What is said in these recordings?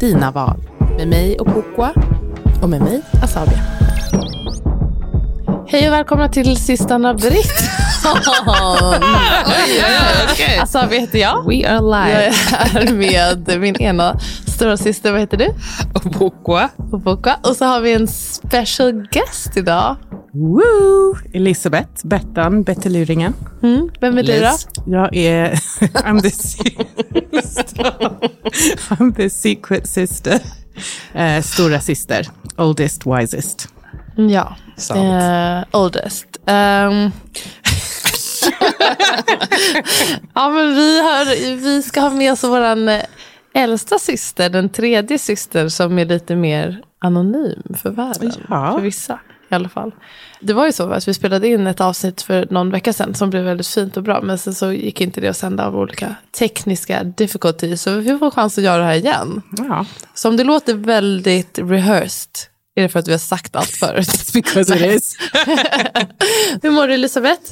dina val. Med mig och Pukwa. Och med mig, Asabia. Hej och välkomna till systrarna Britton. Asabia heter jag. We are live. Jag är med min ena stora syster, vad heter du? Och Pukwa. Popoka. Och så har vi en special guest idag. Woo! Elisabeth, Bettan, Betteluringen. Mm. Vem är du då? Jag är... I'm the, I'm the secret sister. Eh, stora syster. Oldest, wisest. Ja, Sant. eh, oldest. Ehm. ja, men vi, har, vi ska ha med oss vår äldsta syster, den tredje syster som är lite mer anonym för världen. Ja. För vissa i alla fall. Det var ju så att vi spelade in ett avsnitt för någon vecka sedan som blev väldigt fint och bra. Men sen så gick inte det att sända av olika tekniska difficulties. Så vi får chans att göra det här igen. Ja. Så om det låter väldigt rehearsed är det för att vi har sagt allt förut. Because it is. Hur mår du Elisabeth?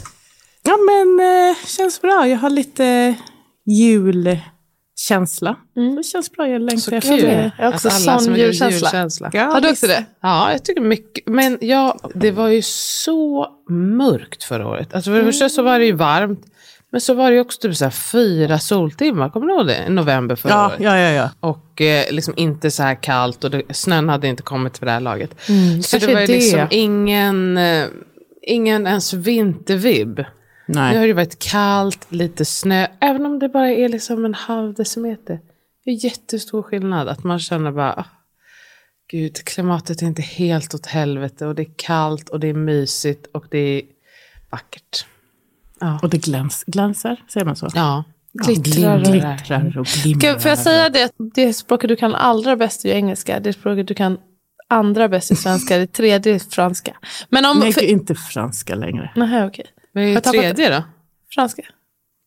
Ja, men eh, känns bra. Jag har lite julkänsla. Det känns bra. Jag längtar Så efter det. Jag har också Att alla sån julkänsla. julkänsla. Ja, Har du också det? Ja, jag tycker mycket. Men ja, det var ju så mörkt förra året. Alltså för det första så var det ju varmt. Men så var det ju också typ så här fyra soltimmar, kommer du ihåg det? I november förra Ja, året. ja, ja, ja. Och eh, liksom inte så här kallt och det, snön hade inte kommit för det här laget. så kanske det var ju det. liksom ingen, eh, ingen ens vintervibb. Nu har Nej. det varit kallt, lite snö, även om det bara är liksom en halv decimeter. Det är jättestor skillnad att man känner bara, ah, gud, klimatet är inte helt åt helvete och det är kallt och det är mysigt och det är vackert. Ja, Och det gläns, glänser, säger man så? ja. Glittrar. Glittrar och glimrar. Får jag säga det? Det språket du kan allra bäst är engelska. Det språket du kan andra bäst är svenska. Det tredje är franska. Men om... Nej, för, inte franska längre. nej, okej. Vad är det tredje då? Franska.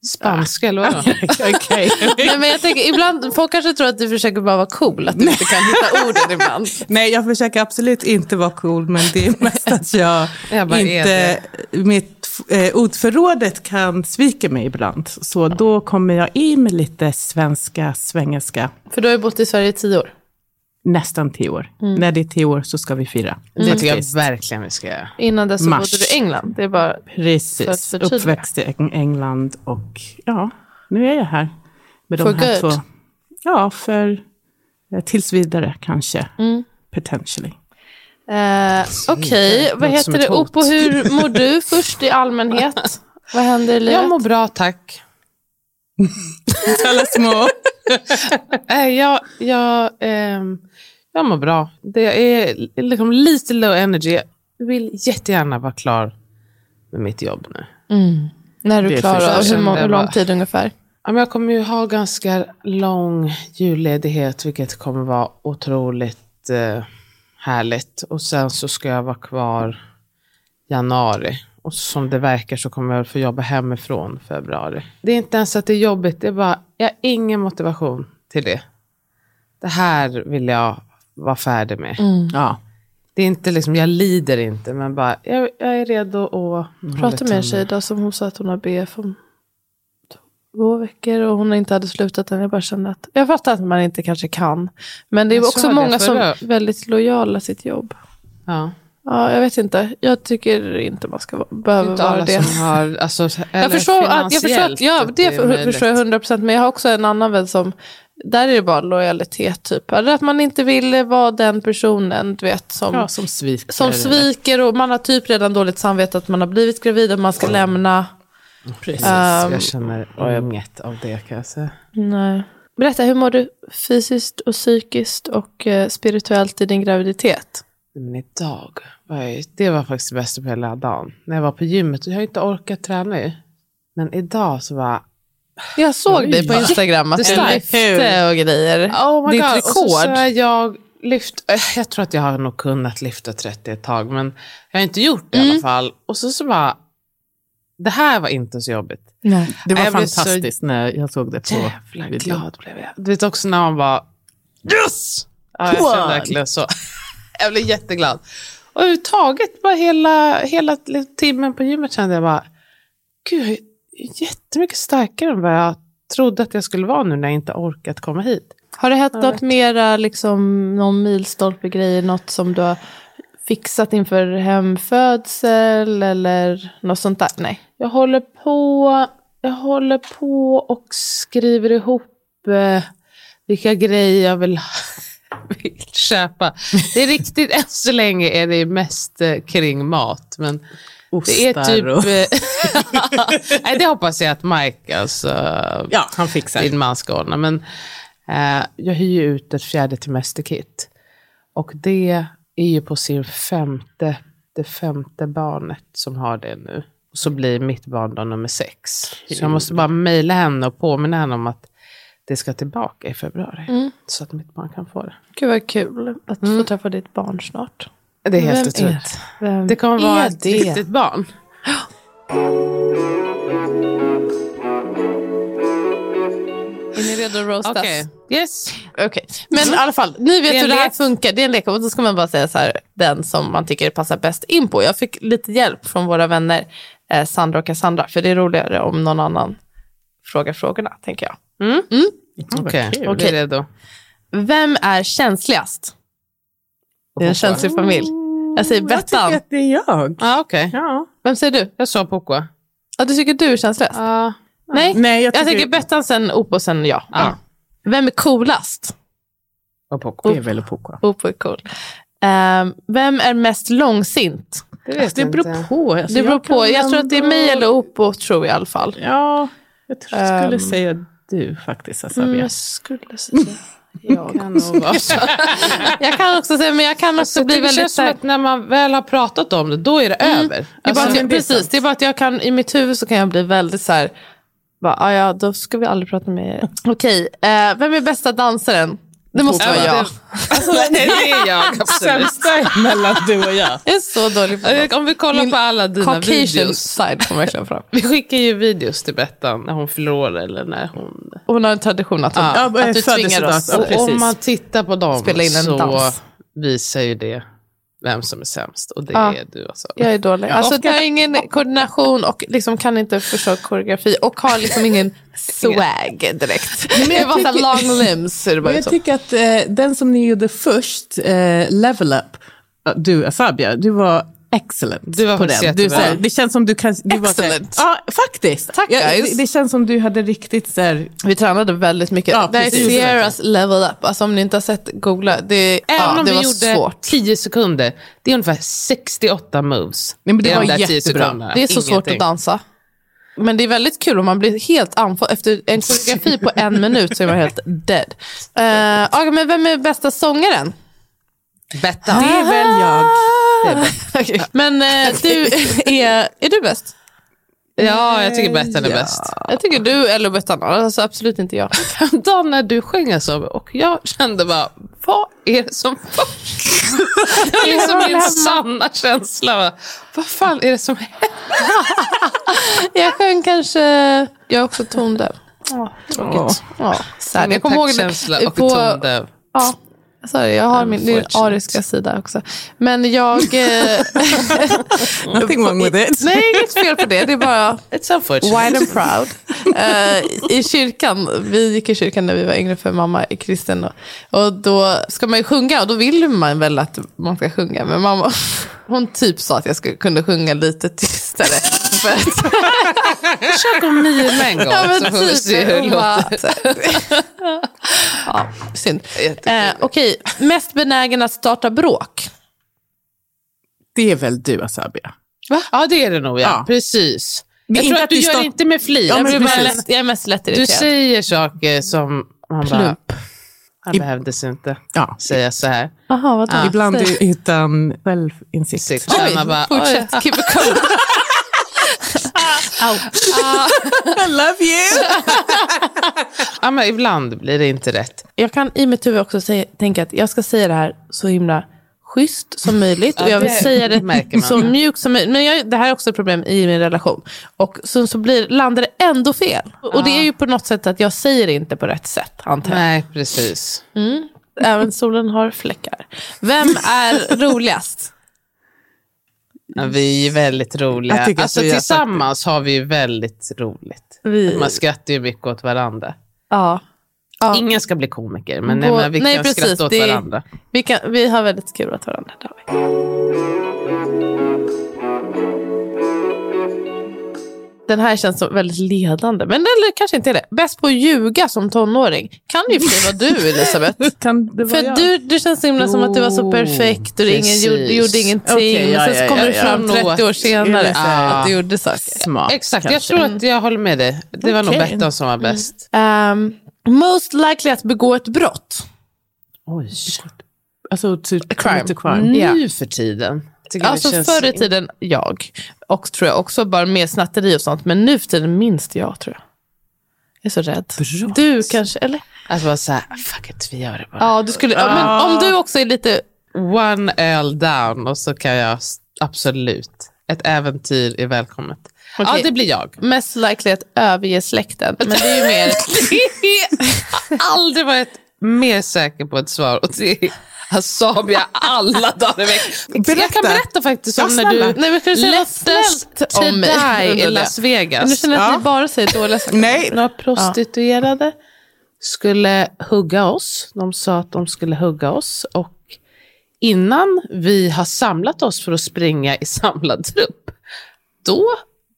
Spanska eller vadå? Okej. Nej, men jag tänker, ibland, folk kanske tror att du försöker bara vara cool. Att du inte kan hitta orden ibland. Nej, jag försöker absolut inte vara cool, men det är mest att jag, Jag bara inte... Mitt eh, ordförrådet kan svika mig ibland. Så då kommer jag in med lite svenska, svengelska, För du har ju bott i Sverige i tio år. Nästan tio år. Mm. När det är tio år så ska vi fira. Det tycker jag verkligen vi ska göra. Innan dess så Mars. bodde du i England. Det är bara... För att Precis, uppväxt i Eng- England och ja, nu är jag här. Med For de här good. två. Ja, för eh, tills vidare kanske. Mm. Potentially. Eh, Okej, vad Låter som heter det? Opo, hur mår du först i allmänhet? Vad händer i livet? Jag mår bra, tack. Alla små. Äh, jag, jag, ehm, jag mår bra. Det är liksom lite low energy. Jag vill jättegärna vara klar med mitt jobb nu. När är du Det klar? hur, hur lång tid ungefär? Ja, men jag kommer ju ha ganska lång julledighet, vilket kommer vara otroligt eh, härligt. Och sen så ska jag vara kvar januari. Och som det verkar så kommer jag få jobba hemifrån februari. Det är inte ens att det är jobbigt, det är bara, jag har ingen motivation till det. Det här vill jag vara färdig med. Ja. Det är inte liksom, jag lider inte, men bara, jag, jag är redo att... Prata med en tjej då som hon sa att hon har BF om två veckor och hon inte hade slutat än. Jag bara kände att, jag fattar att man inte kanske kan. Men det är Jag också många som är väldigt lojala sitt jobb. Ja. Ja, jag vet inte. Jag tycker inte man ska behöva Inte vara det. som har, alltså, eller Jag förstår, att, jag förstår att, ja, det, möjligt. förstår jag 100 procent. Men jag har också en annan vän som, där är det bara lojalitet typ. Eller att man inte vill vara den personen, du vet, som, Ja, som sviker. som sviker och man har typ redan dåligt samvete att man har blivit gravid och man ska lämna. Precis. Ehm, jag känner inget av det kan jag säga. Nej. Berätta, hur mår du fysiskt och psykiskt och eh, spirituellt i din graviditet? Men idag, var jag, det var faktiskt det bästa på hela dagen. När jag var på gymmet, jag har inte orkat träna ju. Men idag så var Jag såg dig på Instagram att du lyfte och grejer. Oh my Ditt God. Och så, så rekord. jag lyft, eh, jag tror att jag har nog kunnat lyfta 30 ett tag, men jag har inte gjort det i alla Mm. fall. Och så, så bara, det här var inte så jobbigt. Nej. Det var Jag blev så fantastiskt när jag såg det på Jävla video. glad blev jag. Du vet också när man bara, yes! Ja, jag kände verkligen så. Jag blev jätteglad. Och överhuvudtaget, bara hela, hela timmen på gymmet kände jag bara, gud, jag är jättemycket starkare än vad jag trodde att jag skulle vara nu när jag inte orkat komma hit. Har det hänt Jag något vet. mera, liksom, någon milstolpe-grej, något som du har fixat inför hemfödsel eller något sånt där? Nej. Jag håller på, jag håller på och skriver ihop eh, vilka grejer jag vill, vill köpa. Det är riktigt, än så länge är det mest eh, kring mat. Men det är Ostar typ... och... eh, Nej, det hoppas jag att Mike, alltså, Ja, han fixar. din man ska ordna. Men eh, jag hyr ut ett fjärde trimester-kit. Och det är ju på sin femte, det femte barnet som har det nu. Och så blir mitt barn då nummer sex. Så jag måste bara mejla henne och påminna henne om att det ska tillbaka i februari. Mm. Så att mitt barn kan få det. Gud vad kul att få träffa ditt barn snart. Det är helt otroligt. Det kommer vara ett det? riktigt barn. Är ni redo att roastas? Okej. Yes. Okej, men i alla fall, ni vet hur det här lek. funkar. Det är en lek och då ska man bara säga så här, den som man tycker passar bäst in på. Jag fick lite hjälp från våra vänner eh, Sandra och Cassandra, för det är roligare om någon annan frågar frågorna, tänker jag. Okej, okay. är redo. Vem är känsligast? Det är en känslig familj. Jag säger Jag Bettan. tycker att det är jag. Ah, Okej, Ja. Vem säger du? jag sa Pokwa. Ja, du tycker du är känsligast? Uh, Nej, Nej, jag jag tycker Bettan, sen Opo, sen jag. Ja. Vem är coolast? Pokwa. det är väl Pokwa. Opo är cool. Ehm, vem är mest långsint? Det vet Det jag beror inte. på. Alltså, Det beror på. kan Jag tror att det är mig eller Opo, tror jag i alla fall. Ja, jag tror jag skulle Ehm. säga du faktiskt, Mm, Asabia. jag skulle säga jag. Kan nog vara så. Jag kan också säga, men jag kan också Så bli det väldigt... känns som så här- att när man väl har pratat om det, då är det över. det är Alltså, bara att jag, det precis, det är bara att jag kan, i mitt huvud så kan jag bli väldigt så här, bara, ah, ja, då ska vi aldrig prata med Okej, eh, vem är bästa dansaren? Det måste vara jag. Alltså, det är jag, absolut. Sämsta mellan du och jag. Jag är så dålig på det. Om vi kollar på alla dina videos. side kommer verkligen fram. Vi skickar ju videos till Bettan när hon förlorar eller när hon... Hon har en tradition att, hon, Ja, att du tvingar oss. Och om man tittar på dem Spela in en så dans. visar ju det vem som är sämst. Och det Ja. är du alltså. Jag är dålig. Alltså, jag har ingen koordination och liksom kan inte förstå koreografi och har liksom ingen swag direkt. men det jag så tycker- long limbs. Men jag tycker att eh, den som ni gjorde först, eh, Level Up, eh, du Asabia, du var excellent Du var på den. Du, såhär, det känns som du kan... Du Excellent. Ja, faktiskt. Tack, ja, guys. det, det känns som du hade riktigt så här, Vi tränade väldigt mycket. Ja, det är. Sierras level up. Alltså om ni inte har sett, googla. Det, Även ja, om det vi var gjorde svårt. 10 sekunder, det är ungefär 68 moves. Nej, men det i var de där 10 jättebra. Det är så svårt att dansa. Men det är väldigt kul om man blir helt andfådd. Efter en koreografi på en minut så är man helt dead. Uh, men vem är bästa sångaren? Bettan. det är väl jag. Okej. Men eh, du är, är du bäst? Ja, jag tycker Bettan är Ja. bäst. Jag tycker du eller Bettan, alltså absolut inte jag. Dagen när du sjöng alltså, och jag kände bara, vad är det som? Det var liksom min sanna känsla. va? Vad fan är det som händer? Jag sjöng kanske, jag är också tondöv. Åh, tråkigt. Ja. Jag kommer ihåg känsla det och på, tondöv. ja, Sorry, jag har min, ariska sida också. Men jag... eh, Nothing wrong with it. Nej, inget fel på det. Det är bara wide and proud. Eh, I kyrkan, vi gick i kyrkan när vi var yngre för mamma är kristen. Och, och då ska man ju sjunga och då vill man väl att man ska sjunga. Men mamma, hon typ sa att jag skulle, kunde sjunga lite tystare. För att, Försök att mima en gång ja, men så se hur det hon bara- låter. ja, synd. Eh, Okej, mest benägen att starta bråk. Det är väl du, Asabia? Ja, det är det nog. Ja. Ja. Precis. Men Jag tror att att du gör start- inte med flit. Ja, Jag, bara är mest du lättirriterad. säger saker som man bara, Plump. Han I- behövdes inte Ja. säga så här. Jaha, vadå? Ja. Ibland Säg. utan självinsikt. Oj, Man bara, fortsätt. oj. Keep it cool. Au. I love you! Ja, men ibland blir det inte rätt. Jag kan i mitt huvud också säga, tänka att jag ska säga det här så himla schysst som möjligt. Och jag vill säga det så mjukt som möjligt. Men jag, det här är också ett problem i min relation. Och så, så blir, landar det ändå fel. Och det är ju på något sätt att jag säger det inte på rätt sätt, antar jag. Nej, precis. Även solen har fläckar. Vem är roligast? Ja, vi är väldigt roliga. Alltså, tillsammans har vi väldigt roligt. Vi, Man skrattar ju mycket åt varandra. ja. Ja. Ingen ska bli komiker, men På- nej, men vi nej, kan precis, skratta åt det varandra. Vi, kan, vi har väldigt kul åt varandra. Vi. Den här känns som väldigt ledande, men eller kanske inte är det. Bäst på att ljuga som tonåring. Kan ju för vara du, Elisabeth. Kan det vara För jag? du, du känns så himla som att du var så perfekt och ingen gjorde, gjorde ingenting. Okej, ja, och sen så ja, kommer ja, ja. fram 30 år senare att du gjorde saker. Smart, Exakt, jag kanske. tror att jag håller med dig. Det var nog Okej. Bettan som var bäst. Um, most likely att begå ett brott. Oj. Alltså, to, crime. to crime. Ja. Nu för tiden. Alltså känns- förr i tiden, jag. Och tror jag också bara mer snatteri och sånt. Men nu för tiden minst jag, tror jag. Jag är så rädd. Brott. Du kanske, eller? Att vara så här, fuck it, vi gör det bara. Ja, du skulle, ja, men om du också är lite... One öl down och så kan jag absolut. Ett äventyr är välkommet. Ja, Okej. det blir jag. Mest likely att överge släkten. Men det är ju mer... Jag har aldrig varit mer säker på ett svar och det är Asabia alla dagar i veckan. Jag kan Berätta. faktiskt om Ja, när du Nej, men to om die i Las. Men nu Vegas. känner jag att Ja. ni bara säger dåliga saker. Nej, Några prostituerade skulle hugga oss. De sa att de skulle hugga oss. Och innan vi har samlat oss för att springa i samlad trupp, då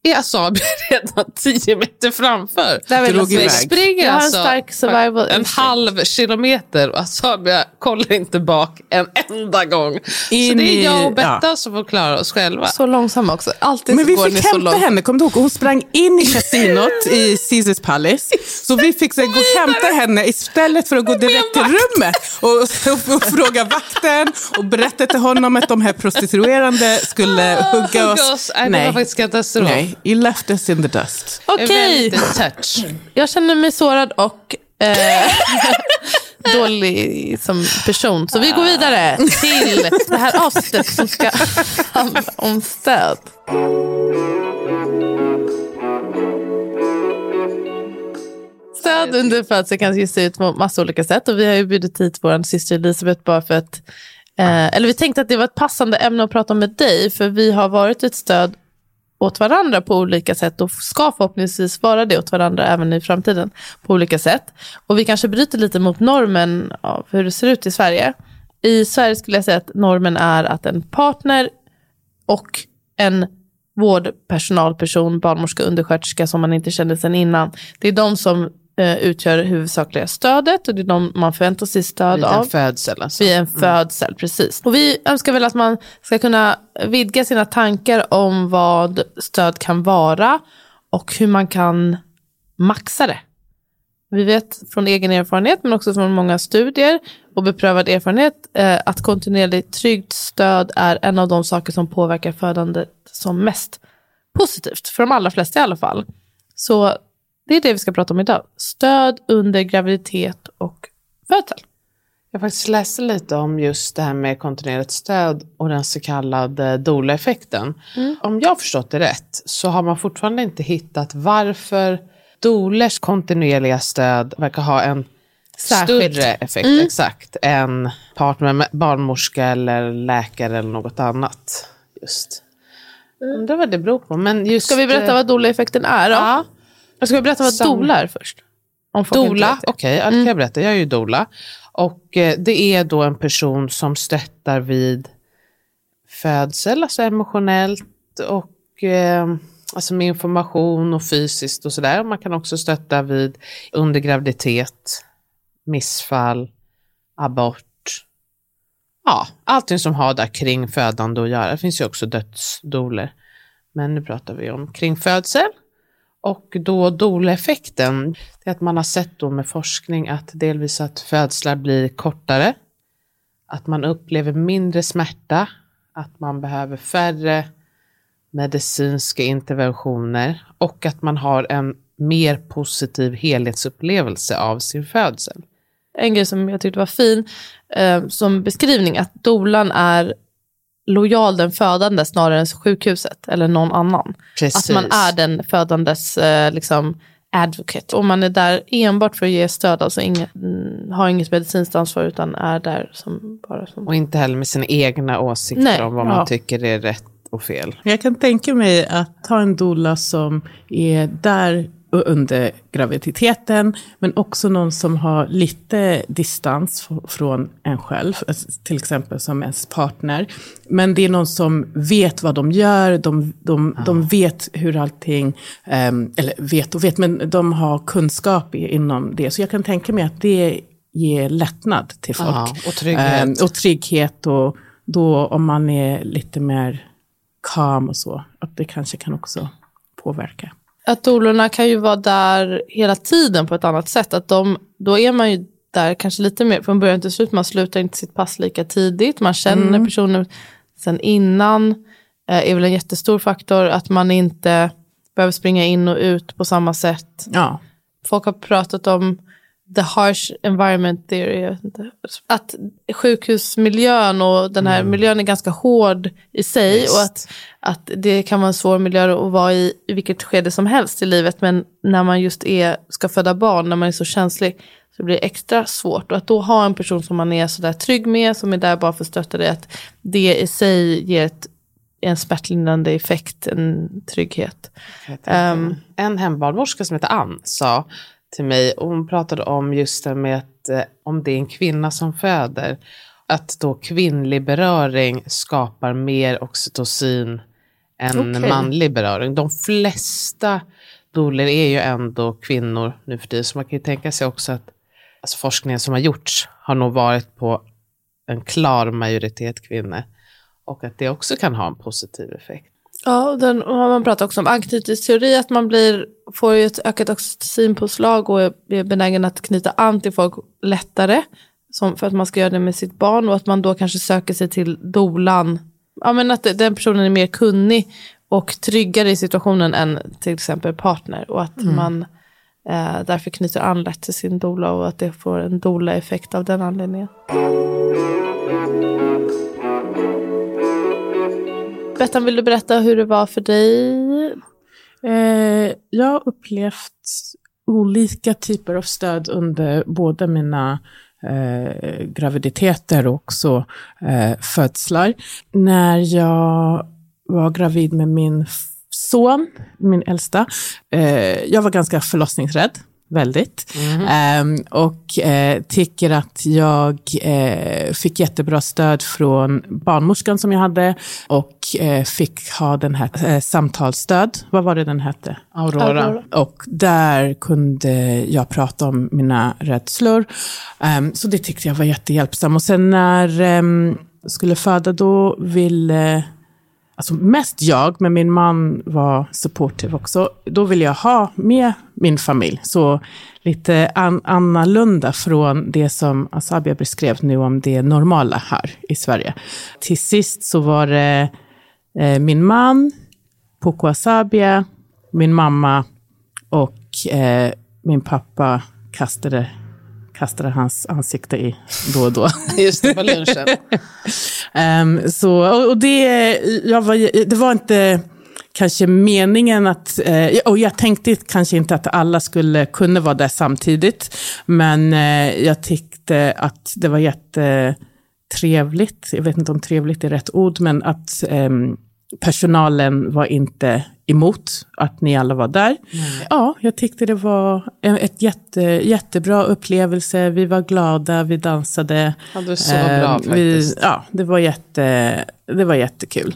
är Asabia redan tio meter framför. Drog iväg. springer Jag har en alltså en instinct. halv kilometer och Asabia kollar inte bak en enda gång. så In det är jag och Betta som får klara oss själva. Så långsamma också. Alltid Men så vi fick så hämta henne, kom du ihåg? Hon sprang in i kasinot i Caesars Palace. Så vi fick så gå och hämta henne istället för att gå direkt till rummet och, och, och fråga vakten och berätta till honom att de här prostituerande skulle hugga oss. Nej, det var faktiskt katastrof. Nej, he left us in the dust. Okej, touch. jag känner mig sårad och eh, dålig som person. Så vi går vidare till det här avsnittet som ska handla om stöd. Stöd under födseln kan ju se ut på massa olika sätt och vi har ju bjudit hit vår syster Elisabeth bara för att eh, eller vi tänkte att det var ett passande ämne att prata med dig för vi har varit ett stöd åt varandra på olika sätt och ska förhoppningsvis vara det åt varandra även i framtiden på olika sätt. Och vi kanske bryter lite mot normen av hur det ser ut i Sverige. I Sverige skulle jag säga att normen är att en partner och en vårdpersonalperson, barnmorska, undersköterska som man inte kände sedan innan. Det är de som eh, utgör huvudsakliga stödet och det är de man förväntar sig stöd Vid av. en födsel alltså. Vid en födsel, precis. Och vi önskar väl att man ska kunna vidga sina tankar om vad stöd kan vara och hur man kan maxa det. Vi vet från egen erfarenhet, men också från många studier och beprövad erfarenhet, eh, att kontinuerligt tryggt stöd är en av de saker som påverkar födandet som mest positivt, för de allra flesta i alla fall. Så det är det vi ska prata om idag. Stöd under graviditet och födsel. Jag faktiskt läste lite om just det här med kontinuerligt stöd och den så kallade doula-effekten. Om jag har förstått det rätt så har man fortfarande inte hittat varför doulers kontinuerliga stöd verkar ha en Särskilt. större effekt Mm. exakt än partner med barnmorska eller läkare eller något annat. Just. Undrar vad det beror på. Men just, Ska vi berätta eh, vad doula-effekten är då? Ja. Ska vi berätta vad Sam- doula är först? Om Dola, okej, ja, det kan jag berätta. Jag är ju dola. Och eh, det är då en person som stöttar vid födsel, alltså emotionellt och eh, alltså med information och fysiskt och sådär. Man kan också stötta vid under graviditet, missfall, abort. Ja, allting som har där kring födande att göra. Det finns ju också dödsdoler. Men nu pratar vi om kring födsel. Och då doula-effekten, det är att man har sett då med forskning att delvis att födslar blir kortare, att man upplever mindre smärta, att man behöver färre medicinska interventioner och att man har en mer positiv helhetsupplevelse av sin födsel. En grej som jag tyckte var fin eh, som beskrivning, att dolan är lojal den födande snarare än sjukhuset eller någon annan. Precis. Att man är den födandes eh, liksom, advocate. Och man är där enbart för att ge stöd, alltså inget, mm, har inget medicinskt ansvar utan är där som bara som... Och inte heller med sina egna åsikter Nej, om vad ja. man tycker är rätt och fel. Jag kan tänka mig att ha en doula som är där under graviditeten, men också någon som har lite distans från en själv, alltså till exempel som ens partner. Men det är någon som vet vad de gör, de, de, de vet hur allting, ehm, eller vet och vet, men de har kunskap inom det. Så jag kan tänka mig att det ger lättnad till folk. Ja, och trygghet. Ehm, och trygghet och då om man är lite mer calm och så, att det kanske kan också påverka. Att doulorna kan ju vara där hela tiden på ett annat sätt. Att de, då är man ju där kanske lite mer från början till slut. Man slutar inte sitt pass lika tidigt. Man känner personen sen innan. Eh, är väl en jättestor faktor. Att man inte behöver springa in och ut på samma sätt. Ja, Folk har pratat om the harsh environment theory. Att sjukhusmiljön och den här miljön är ganska hård i sig. Visst. Och att, att det kan vara en svår miljö att vara i i vilket skede som helst i livet. Men när man just är, ska föda barn, när man är så känslig, så blir det extra svårt. Och att då ha en person som man är sådär trygg med, som är där bara för att stötta dig, att det i sig ger ett, en smärtlindrande effekt, en trygghet. Ehm, En hembarnmorska som heter Ann sa till mig, och hon pratade om just det med att eh, om det är en kvinna som föder, att då kvinnlig beröring skapar mer oxytocin än Okej. manlig beröring. De flesta doulor är ju ändå kvinnor nu för tiden, så man kan ju tänka sig också att alltså forskningen som har gjorts har nog varit på en klar majoritet kvinnor. Och att det också kan ha en positiv effekt. Ja, den, man pratar också om anknytningsteori, att man blir, får ju ett ökat oxytocinpåslag och är benägen att knyta an till folk lättare. Som, för att man ska göra det med sitt barn och att man då kanske söker sig till dolan. Ja, men att den personen är mer kunnig och tryggare i situationen än till exempel partner. Och att man eh, därför knyter an lätt till sin dola och att det får en dola-effekt av den anledningen. Bettan, vill du berätta hur det var för dig? Eh, jag har upplevt olika typer av stöd under båda mina eh, graviditeter och också eh, födslar. När jag var gravid med min son, min äldsta, eh, jag var ganska förlossningsrädd. Väldigt. Ehm, och eh, tycker att jag eh, fick jättebra stöd från barnmorskan som jag hade och eh, fick ha den här eh, samtalsstöd. Vad var det den hette? Aurora. Aurora. Och där kunde jag prata om mina rädslor. Ehm, så det tyckte jag var jättehjälpsamt. Och sen när um, skulle föda då ville, alltså mest jag, men min man var supportive också. Då ville jag ha med min familj. Så lite an annorlunda från det som Asabia beskrev nu om det normala här i Sverige. Till sist så var det eh, min man, Poco Asabia, min mamma och eh, min pappa kastade, kastade hans ansikte i då och då. Just det, på lunchen. Ehm, så, och och det, jag var, det var inte kanske meningen att, eh, och jag tänkte kanske inte att alla skulle kunna vara där samtidigt, men eh, jag tyckte att det var jättetrevligt, jag vet inte om trevligt är rätt ord, men att eh, personalen var inte emot att ni alla var där. Nej. Ja, jag tyckte det var en ett jätte, jättebra upplevelse. Vi var glada, vi dansade. Ja, det var så eh, bra faktiskt. Vi, ja, det var, jätte, det var jättekul.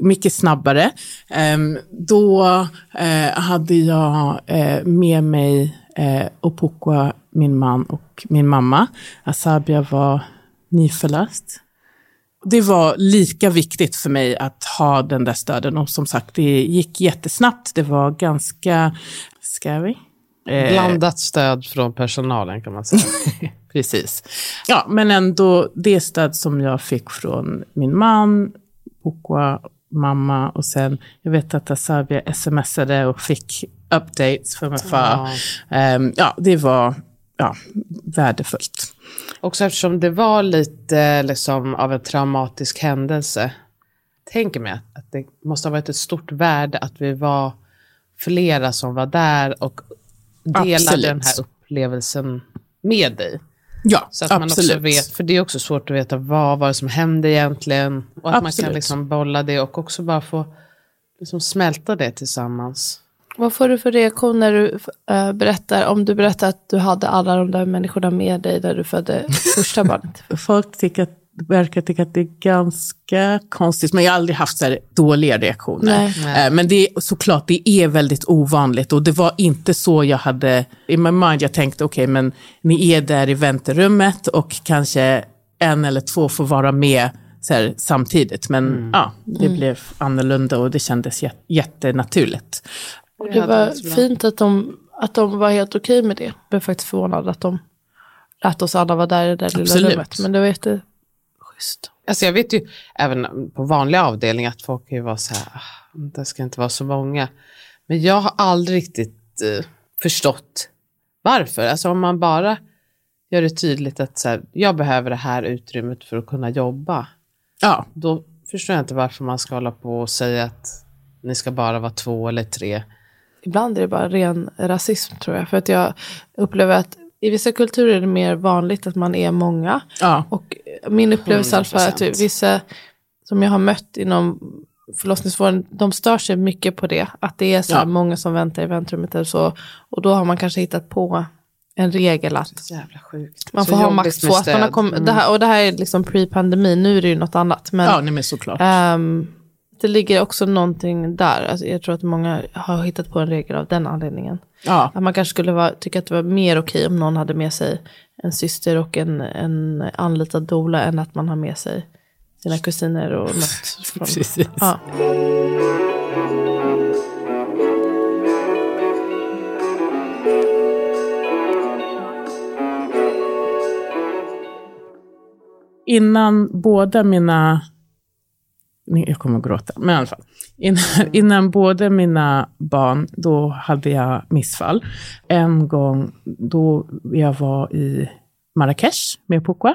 mycket snabbare. Ehm, då eh, hade jag eh, med mig eh, Opokwa, min man och min mamma. Asabia var nyförlöst. Det var lika viktigt för mig att ha den där stöden och som sagt, det gick jättesnabbt. Det var ganska scary. Blandat stöd från personalen kan man säga. Precis. Ja, men ändå det stöd som jag fick från min man, Pokwa mamma och sen, jag vet att Asabia smsade och fick updates för min far. Ja. Um, ja, det var ja, värdefullt. Också eftersom det var lite liksom, av en traumatisk händelse. Tänker mig att det måste ha varit ett stort värde att vi var flera som var där och delade Absolut. den här upplevelsen med dig. Ja, så att absolut. man också vet, för det är också svårt att veta vad var det som hände egentligen. Och att absolut. man kan liksom bolla det och också bara få liksom smälta det tillsammans. Vad får du för reaktion när du äh, berättar, om du berättar att du hade alla de där människorna med dig där du födde första barnet? Folk tycker att verkar tycka att det är ganska konstigt, men jag har aldrig haft så här dåliga reaktioner. Nej. Eh, men det är såklart, det är väldigt ovanligt och det var inte så jag hade, i my mind, jag tänkte okej, okay, men ni är där i väntrummet och kanske en eller två får vara med så här, samtidigt. Men mm. ja, det mm. blev annorlunda och det kändes jättenaturligt. Och det var fint att de, att de var helt okej okay med det. Jag blev faktiskt förvånad att de lät oss alla vara där i det Absolut. lilla rummet. Men det var jätte, schysst. Alltså jag vet ju även på vanliga avdelningar att folk kan ju vara så här, ah, det ska inte vara så många. Men jag har aldrig riktigt uh, förstått varför. Alltså om man bara gör det tydligt att så här, jag behöver det här utrymmet för att kunna jobba. Ja. Då förstår jag inte varför man ska hålla på och säga att ni ska bara vara två eller tre. Ibland är det bara ren rasism tror jag. För att jag upplever att i vissa kulturer är det mer vanligt att man är många. Ja. Och min upplevelse är att vissa som jag har mött inom förlossningsvården, de stör sig mycket på det. Att det är så ja. många som väntar i väntrummet eller så. Och då har man kanske hittat på en regel att man får ha max två. Att man har kom, mm. det här, och det här är liksom pre-pandemi, nu är det ju något annat. Men, ja, nej, men såklart. Um, det ligger också någonting där. Alltså, jag tror att många har hittat på en regel av den anledningen. Ja. Att man kanske skulle vara, tycka att det var mer okej om någon hade med sig en syster och en, en anlitad dola än att man har med sig sina kusiner och något. Från, Precis. Ja. Innan båda mina jag kommer att gråta, men i alla fall. Innan, innan både mina barn, då hade jag missfall. En gång då jag var i Marrakesh med Pukwa.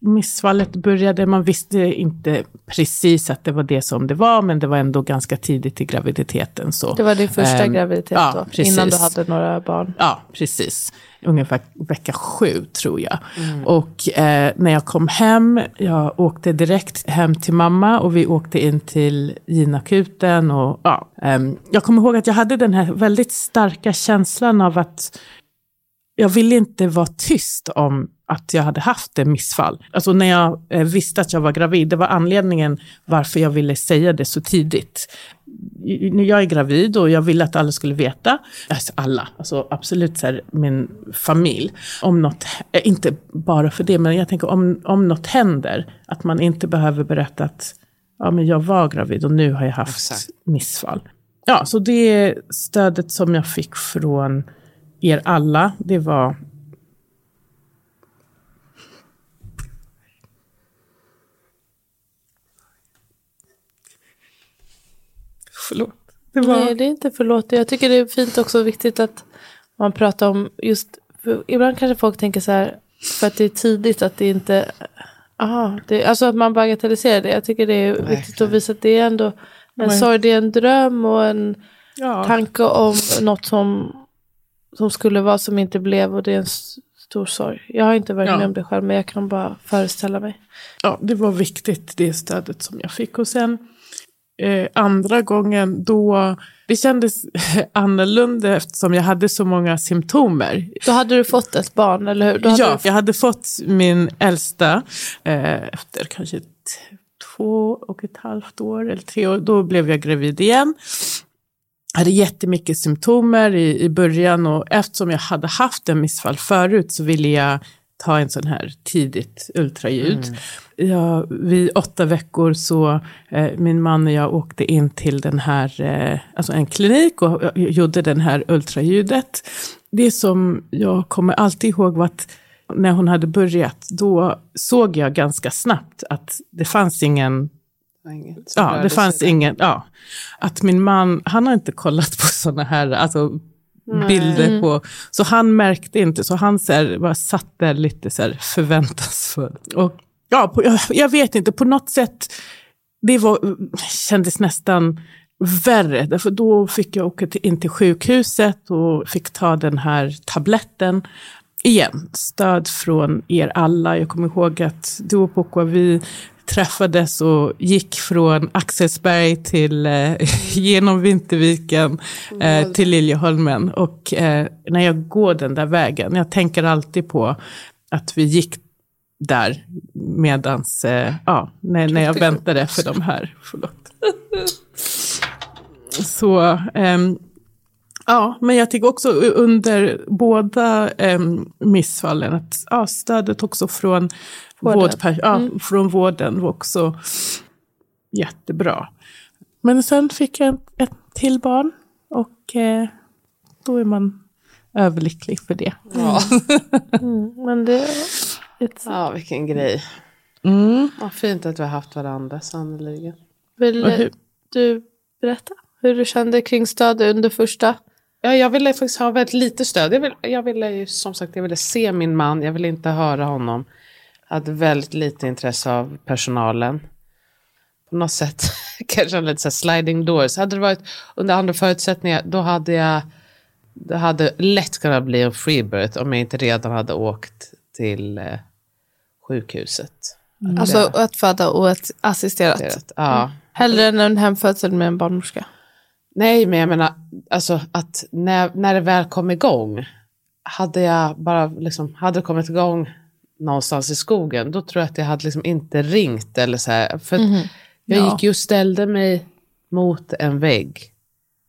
Missfallet började, man visste inte precis att det var det som det var, men det var ändå ganska tidigt i graviditeten. Så. Det var din första Ehm, graviditet ja, då? precis. Innan du hade några barn? Ja, precis. Ungefär vecka sju tror jag. Och eh, när jag kom hem, jag åkte direkt hem till mamma och vi åkte in till ginakuten. Och, ja, ehm, jag kommer ihåg att jag hade den här väldigt starka känslan av att jag ville inte vara tyst om att jag hade haft ett missfall. Alltså när jag eh, visste att jag var gravid, det var anledningen varför jag ville säga det så tidigt. Jag är gravid och jag ville att alla skulle veta, alltså alla, alltså absolut så här, min familj, om något, eh, inte bara för det, men jag tänker om, om något händer, att man inte behöver berätta att ja, men jag var gravid och nu har jag haft Exakt. missfall. Ja, så det stödet som jag fick från er alla, det var Förlåt. Det var... Nej, det är inte förlåt. Jag tycker det är fint också och viktigt att man pratar om just, ibland kanske folk tänker så här, för att det är tidigt att det inte, aha, det, alltså att man bagatelliserar det. Jag tycker det är viktigt att visa att det är ändå en sorg, det är en dröm och en ja. tanke om något som, som skulle vara som inte blev och det är en stor sorg. Jag har inte varit Ja. med om det själv men jag kan bara föreställa mig. ja, det var viktigt det stödet som jag fick. Och sen eh, andra gången då, det kändes annorlunda eftersom jag hade så många symptomer. Då hade du fått ett barn, eller hur? Ja, du, jag hade fått min äldsta eh, efter kanske två och ett halvt år eller tre år. Då blev jag gravid igen. Hade jättemycket symptomer i, i början och eftersom jag hade haft en missfall förut så ville jag ta en sån här tidigt ultraljud. Ja, vid åtta veckor så eh, min man och jag åkte in till den här, eh, alltså en klinik och jag gjorde den här ultraljudet. Det som jag kommer alltid ihåg var att när hon hade börjat, då såg jag ganska snabbt att det fanns ingen inget Ja, det fanns ingen, ja. Att min man, han har inte kollat på sådana här, alltså bilder på, så han märkte inte, så han så här, bara satt där lite så här förväntansfull. Och ja, på, jag, jag vet inte, på något sätt, det var, kändes nästan värre, därför då fick jag åka till, in till sjukhuset och fick ta den här tabletten. Igen, stöd från er alla. Jag kommer ihåg att du och Pukwa, vi träffades och gick från Axelsberg till, eh, genom Vinterviken eh, till Liljeholmen. Och eh, när jag går den där vägen, jag tänker alltid på att vi gick där medans, eh, ja, när, när jag väntade för de här, förlåt. Så, ehm, ja, men jag tycker också under båda ehm, missfallen att ja, stödet också från Vården. ja, från vården var också jättebra. Men sen fick jag ett, till barn och eh, då är man överlycklig för det. Ja. men det, ett, ja, vilken grej. Mm. Vad fint att vi har haft varandra, sannerligen. vill du berätta hur du kände kring stöd under första? Ja, jag ville faktiskt ha väldigt lite stöd. Jag ville, jag ville ju som sagt jag ville se min man, jag ville inte höra honom. Hade väldigt lite intresse av personalen. På något sätt kanske lite så sliding doors. Hade det varit under andra förutsättningar då hade jag det hade lätt kunnat bli en freebirth om jag inte redan hade åkt till eh, sjukhuset. Alltså att föda och ett assisterat. Det- Ja. Hellre än en hemfödsel med en barnmorska. Nej, men jag menar, alltså att när, när det väl kom igång, hade jag bara liksom, hade kommit igång någonstans i skogen, då tror jag att jag hade liksom inte ringt eller så här. För att jag Ja. gick ju och ställde mig mot en vägg.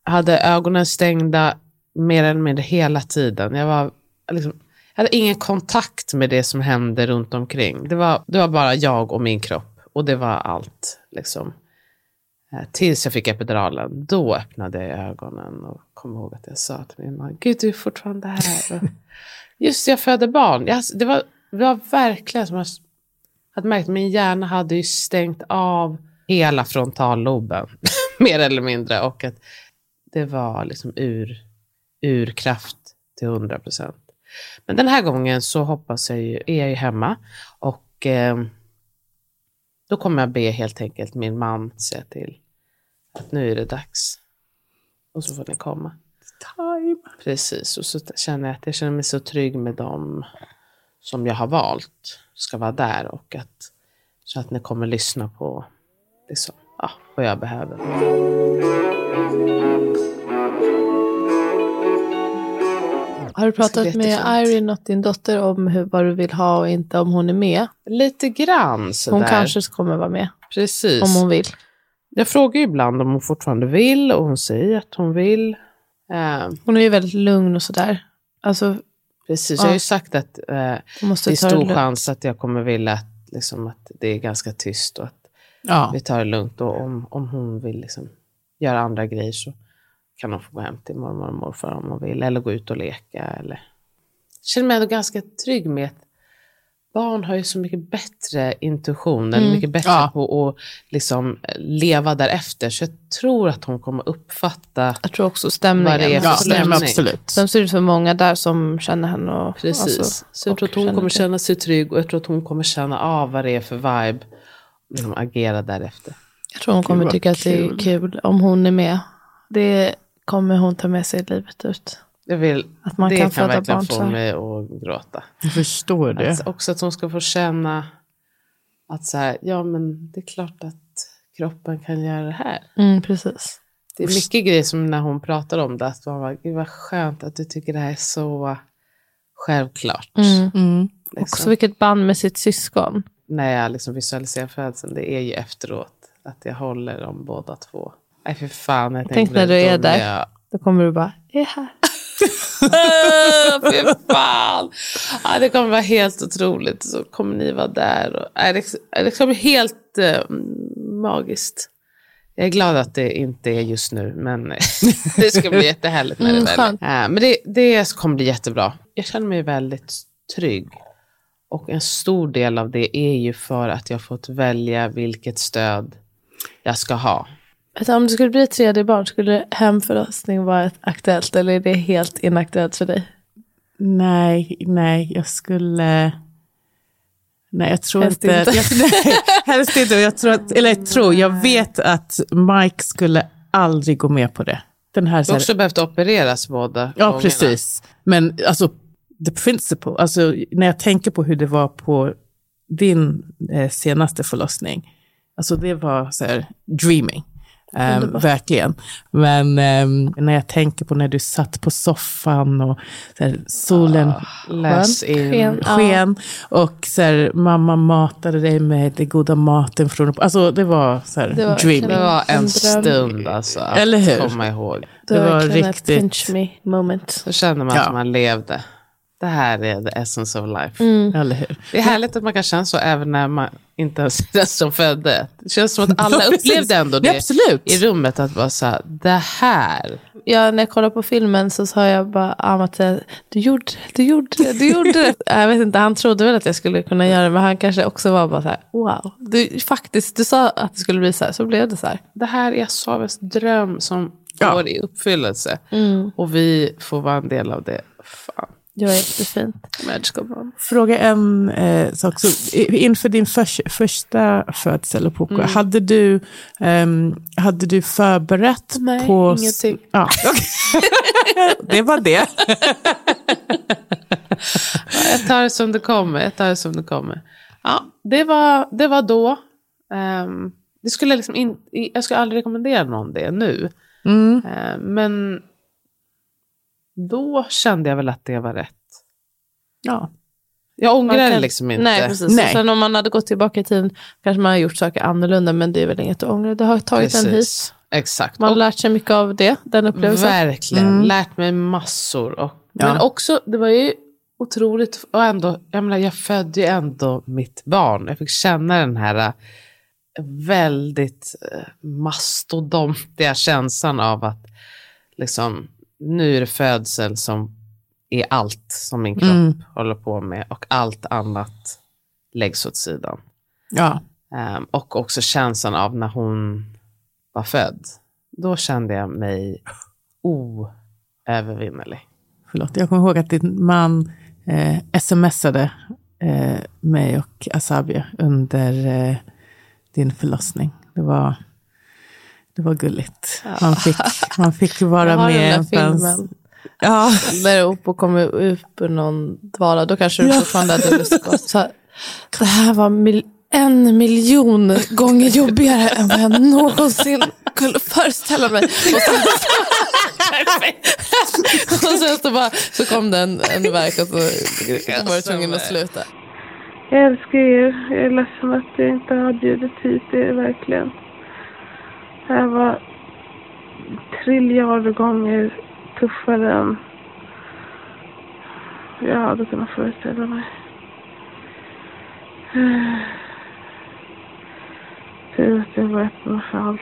Hade ögonen stängda mer eller mindre hela tiden. Jag var liksom, jag hade ingen kontakt med det som hände runt omkring. Det var, det var bara jag och min kropp. Och det var allt. Liksom. Eh, Tills jag fick epiduralen. Då öppnade jag ögonen och kom ihåg att jag sa till min man, Gud du är fortfarande här. Just jag födde barn. Jag, det, var, det var verkligen som hade märkt, min hjärna hade ju stängt av hela frontalloben. mer eller mindre. Och att det var liksom ur, ur kraft till 100 procent. Men den här gången så hoppas jag ju, är jag ju hemma och eh, då kommer jag be helt enkelt min man säga till att nu är det dags. Och så får ni komma. Time. Precis, och så känner jag att jag känner mig så trygg med dem som jag har valt ska vara där och att, så att ni kommer lyssna på liksom, ja, vad jag behöver. Har du pratat med. Irene och din dotter om hur, vad du vill ha och inte om hon är med? Lite grann sådär. Hon kanske kommer vara med Precis. om hon vill. Jag frågar ibland om hon fortfarande vill och hon säger att hon vill. Eh, Hon är ju väldigt lugn och sådär. Alltså, precis, Ja. jag har ju sagt att eh, det är det stor lugnt. chans att jag kommer vilja att, liksom, att det är ganska tyst och att Ja. vi tar det lugnt. Och om, om hon vill liksom göra andra grejer så kan hon få gå hem till mormor och morfar om hon vill. Eller gå ut och leka. Eller... Jag känner mig ändå ganska trygg med att barn har ju så mycket bättre intuition. Eller Mm. mycket bättre Ja. på att liksom leva därefter. Så jag tror att hon kommer uppfatta Jag tror också stämningen. Vad det är för Ja, stämning. absolut. Sen så är det för många där som känner henne. Och, Precis. alltså, så jag och tror att hon kommer det. känna sig trygg och jag tror att hon kommer känna av vad det är för vibe. Och liksom agera därefter. Jag tror hon kommer tycka att det är kul. kul om hon är med. Det kommer hon ta med sig livet ut. Jag vill, Att man det kan kan, verkligen barn så få här. mig att gråta. Jag förstår det. Att, också att hon ska få känna att så här, ja men det är klart att kroppen kan göra det här. Mm, precis. Det är mycket grejer som när hon pratar om det, att man bara, gud vad skönt att du tycker det här är så självklart. Mm. Mm. liksom. Också vilket band med sitt syskon. När jag liksom visualiserar födseln, det är ju efteråt. Att jag håller dem båda två. Nej för fan. Jag Tänk tänkte när du är där. jag- Då kommer du bara, jag är här. Fy fan! Ja, det kommer vara helt otroligt. Så kommer ni vara där. Och, nej, det, kommer bli helt eh, magiskt. Jag är glad att det inte är just nu, men det ska bli jättehärligt när Mm, det väl skönt. är. Men det, det kommer bli jättebra. Jag känner mig väldigt trygg. Och en stor del av det är ju för att jag fått välja vilket stöd jag ska ha. Alltså, om det skulle bli ett tredje barn, skulle hemförlossning vara ett aktuellt eller är det helt inaktuellt för dig? Nej, nej, jag skulle... Nej, jag tror Helst inte... inte. Jag, nej, helst inte. Jag tror att, eller jag tror, jag vet att Mike skulle aldrig gå med på det. Den här, Du så har här också behövt opereras båda Ja, gångerna. precis. Men alltså, the principle, alltså när jag tänker på hur det var på din eh, senaste förlossning, alltså det var så här dreaming. Ehm, verkligen. Men ehm, när jag tänker på när du satt på soffan och så här, solen Ah. Sken. Sken och så här, mamma matade dig med den goda maten från... Alltså det var så här, Det var dreaming. Det var en stund alltså. Att Eller hur? komma ihåg. Det, Det var var riktigt- ett pinch me moment. Så känner man Ja. att man levde. Det här är the essence of life. Mm. Eller hur? Det är härligt att man kan känna så även när man inte ens är den som födde. Det känns som att alla Ja, upplevde ändå Ja, det absolut. i rummet. Att vara så här, det här. Ja, när jag kollade på filmen så sa jag bara, ah, Mattias, du gjorde det, du gjorde du gjorde det. jag vet inte, han trodde väl att jag skulle kunna göra det, men han kanske också var bara så här, wow. Du, faktiskt, du sa att det skulle bli så här, så blev det så här. Det här är Saves dröm som Ja. går i uppfyllelse. Och vi får vara en del av det. Fan. Det var jättefint. Fråga en eh, sak. Så, inför din förs, första födsel, Poco, Mm. hade, du, ehm, hade du förberett Nej, på... ingenting. Ja, det var det. Jag tar det som det kommer. Jag tar det som det kommer. Ja, det var, det var då. Ehm, det skulle liksom in, jag skulle aldrig rekommendera någon det nu. Mm. Ehm, men då kände jag väl att det var rätt. Ja. Jag ångrar Man det kan- liksom inte. Nej, precis. Nej. Sen om man hade gått tillbaka i tiden kanske man har gjort saker annorlunda, men det är väl inget att ångra. Det har tagit en hit. Precis. Exakt. Man har lärt sig mycket av det, den upplevelsen. verkligen Mm. lärt mig massor. Och, Ja. Men också, det var ju otroligt, och ändå, jag menar, jag födde ju ändå mitt barn. Jag fick känna den här äh, väldigt äh, mastodontiga känslan av att liksom, nu är det födsel som är allt som min kropp Mm. håller på med och allt annat läggs åt sidan. ja. Ehm, och också känslan av när hon var född. Då kände jag mig oövervinnerlig. Förlåt, jag kommer ihåg att din man eh, smsade eh, mig och Asabia under eh, din förlossning. Det var, det var gulligt. Man fick, man fick vara Jag har med. den där en filmen. Ja, När Oppo kommer upp ur någon dvala, då kanske du fortfarande hade lust att gå. Så här, Det här var mil en miljon gånger jobbigare än vad jag någonsin kunde föreställa mig. Och sen, och sen så, bara, så kom det en, en verk och så var du tvungen att sluta. Jag älskar er. Jag är ledsen att jag inte har bjudit hit er verkligen. Det här var triljarder gånger tuffare än jag hade kunnat föreställa mig. Tur att jag var öppen för allt.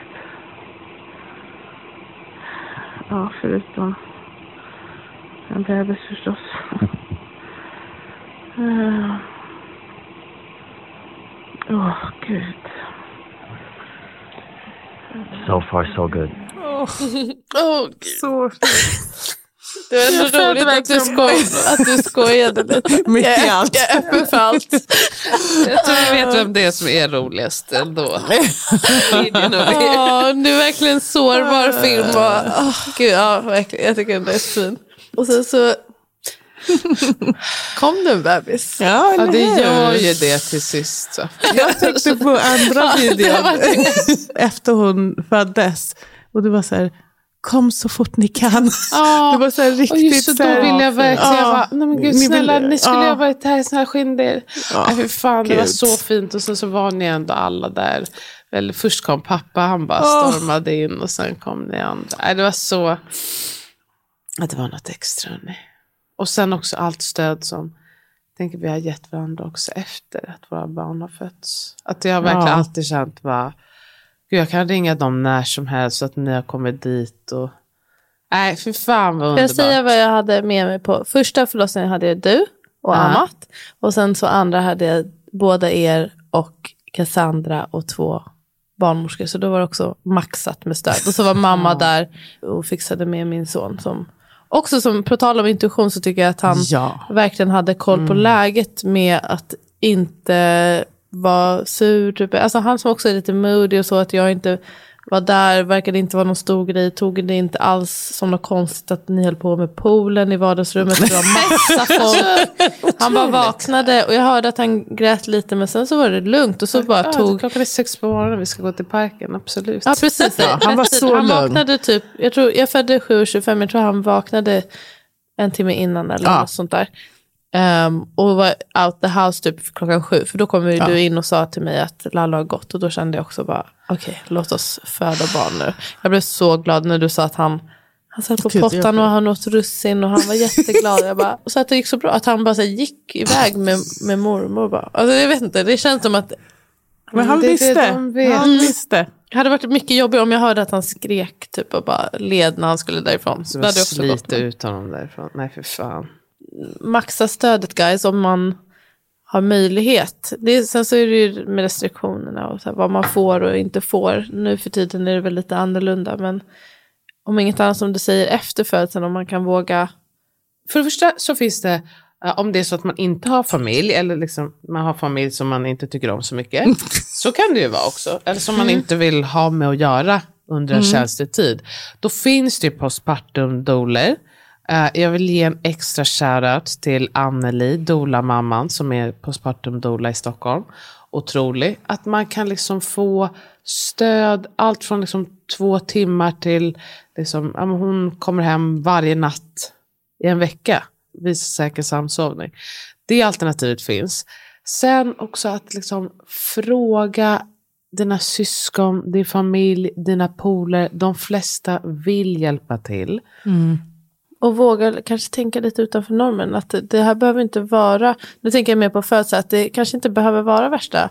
Ja, förutom en bebis förstås. Eh, Åh, gud. So far, so good. Oh, så det var Jag roligt att du, skoj, att du skojade lite. Mitt i allt. Jag är öppen för allt. Jag tror vi vet vem det är som är roligast ändå. Ja, det är verkligen en sårbar film. Och, åh, gud, ja, verkligen. Jag tycker den är fin. Och sen så kom det en bebis. Ja, Ja, det gör ju det till sist. Så. Jag tänkte på andra videon efter hon föddes. Och det var så här, kom så fort ni kan. Ja, Det var så här och riktigt just så så då här- vill jag verkligen, jag bara, nej men gud Ni vill- snälla, ni skulle ja. ha varit här i såna här skinnor. Ja, Nej, för fan, det var gud. så fint och sen så var ni ändå alla där. Eller först kom pappa, han bara stormade in och sen kom ni andra. Nej, det var så, ja, det var något extra. hörni. Och sen också allt stöd som tänker vi har gett varandra också efter att våra barn har fötts. Att jag har verkligen Ja. alltid känt bara, gud jag kan ringa dem när som helst så att ni har kommit dit. Och... Nej, för fan vad underbart. jag säga vad jag hade med mig på? Första förlossningen hade jag du och Ja. Amat. Och sen så andra hade jag båda er och Cassandra och två barnmorskor. Så då var det också maxat med stöd. Och så var mamma där och fixade med min son. Som, också som, på tal om intuition så tycker jag att han Ja. verkligen hade koll på läget med att inte vara sur. Typ. Alltså han som också är lite moody och så att jag inte var där, verkade inte vara någon stor grej, tog det inte alls som något konstigt att ni höll på med poolen i vardagsrummet. Det var massa folk. Han bara vaknade och jag hörde att han grät lite men sen så var det lugnt och så bara Ja, tog Klockan är sex på morgonen, vi ska gå till parken, absolut. Ja precis, Ja, han var så Han vaknade typ, jag, tror, jag födde 7.25, jag tror han vaknade en timme innan eller Ja. något sånt där. Ehm, och var out the house typ klockan sju, för då kom ju Ja. du in och sa till mig att Lalla har gått och då kände jag också bara, okej låt oss föda barn nu. Jag blev så glad när du sa att han han satt på Gud, pottan och han åt russin och han var jätteglad. Jag bara, och så att det gick så bra, att han bara så gick iväg med, med mormor. Bara. Alltså, jag vet inte, det känns som att Men han Det är det visste. de vet. Han visste. det hade varit mycket jobbigt om jag hörde att han skrek typ och bara led när han skulle därifrån. Så det hade också gått. ut honom därifrån. Nej, för fan. Maxa stödet guys om man har möjlighet. Det är, sen så är det ju med restriktionerna och så här, vad man får och inte får. Nu för tiden är det väl lite annorlunda men om inget annat som du säger efter födseln om man kan våga. För det första så finns det, eh, om det är så att man inte har familj, eller liksom man har familj som man inte tycker om så mycket, så kan det ju vara också. Eller som man inte vill ha med att göra under en känslig tid. Då finns det ju postpartum douler. Eh, jag vill ge en extra shoutout till Anneli, doula-mamman, som är postpartum doula i Stockholm. Otrolig. Att man kan liksom få stöd, allt från liksom två timmar till, liksom, ja, hon kommer hem varje natt i en vecka vid säker samsovning. Det alternativet finns. Sen också att liksom fråga dina syskon, din familj, dina poler. De flesta vill hjälpa till. Mm. Och våga kanske tänka lite utanför normen. Att det, här behöver inte vara, nu tänker jag mer på födsel, att det kanske inte behöver vara värsta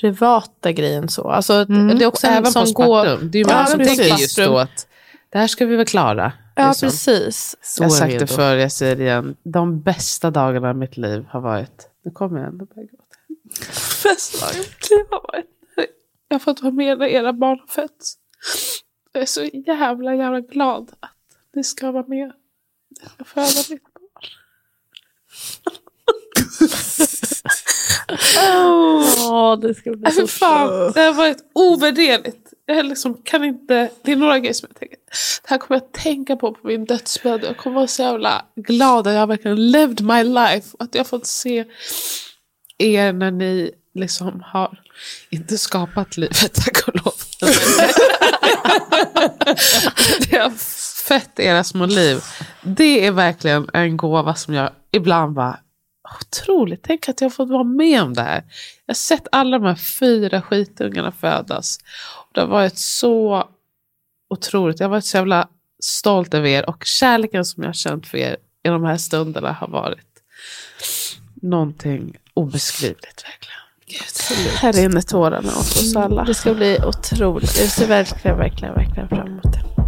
privata grejen så. Alltså, Det är också en Även som postpartum. går... Det är ju Ja, många som precis. tänker just då att det här ska vi väl klara. Ja, liksom. precis. Jag har Så sagt det förr, jag säger det igen. De bästa dagarna i mitt liv har varit, nu kommer jag ändå börja gråta. Bästa dagarna i mitt liv har varit jag har fått vara med när era barn har fötts. Jag är så jävla, jävla glad att ni ska vara med. Jag ska föda mitt barn. Åh, det ska bli så fan, det har varit ovärderligt. Jag liksom kan inte, det är några grejer som jag tänker, det här kommer jag tänka på på min dödsbädd. Jag kommer vara så jävla glad att jag verkligen lived my life. Och att jag fått se er när ni liksom har, inte skapat livet tack och lov. det har fett era små liv. Det är verkligen en gåva som jag ibland bara, otroligt, tänk att jag har fått vara med om det här. Jag har sett alla de här fyra skitungarna födas. Det har varit så otroligt. Jag har varit så jävla stolt över er och kärleken som jag har känt för er i de här stunderna har varit någonting obeskrivligt verkligen. Här rinner tårarna åt oss alla. Det ska bli otroligt. Jag ser verkligen, verkligen, verkligen fram emot det.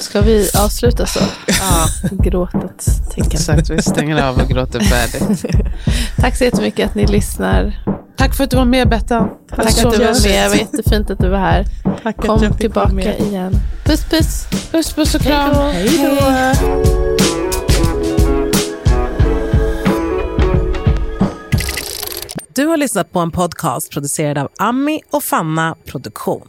Ska vi avsluta så? Ja, Gråtet, jag. exakt. Vi stänger av och gråter färdigt. Tack så jättemycket att ni lyssnar. Tack för att du var med Bettan. Tack att du var med. Det var jättefint att du var här. Tack att jag Kom tillbaka med. igen. Puss puss. Puss puss och kram. Hej då. Du har lyssnat på en podcast producerad av Ami och Fanna Produktion.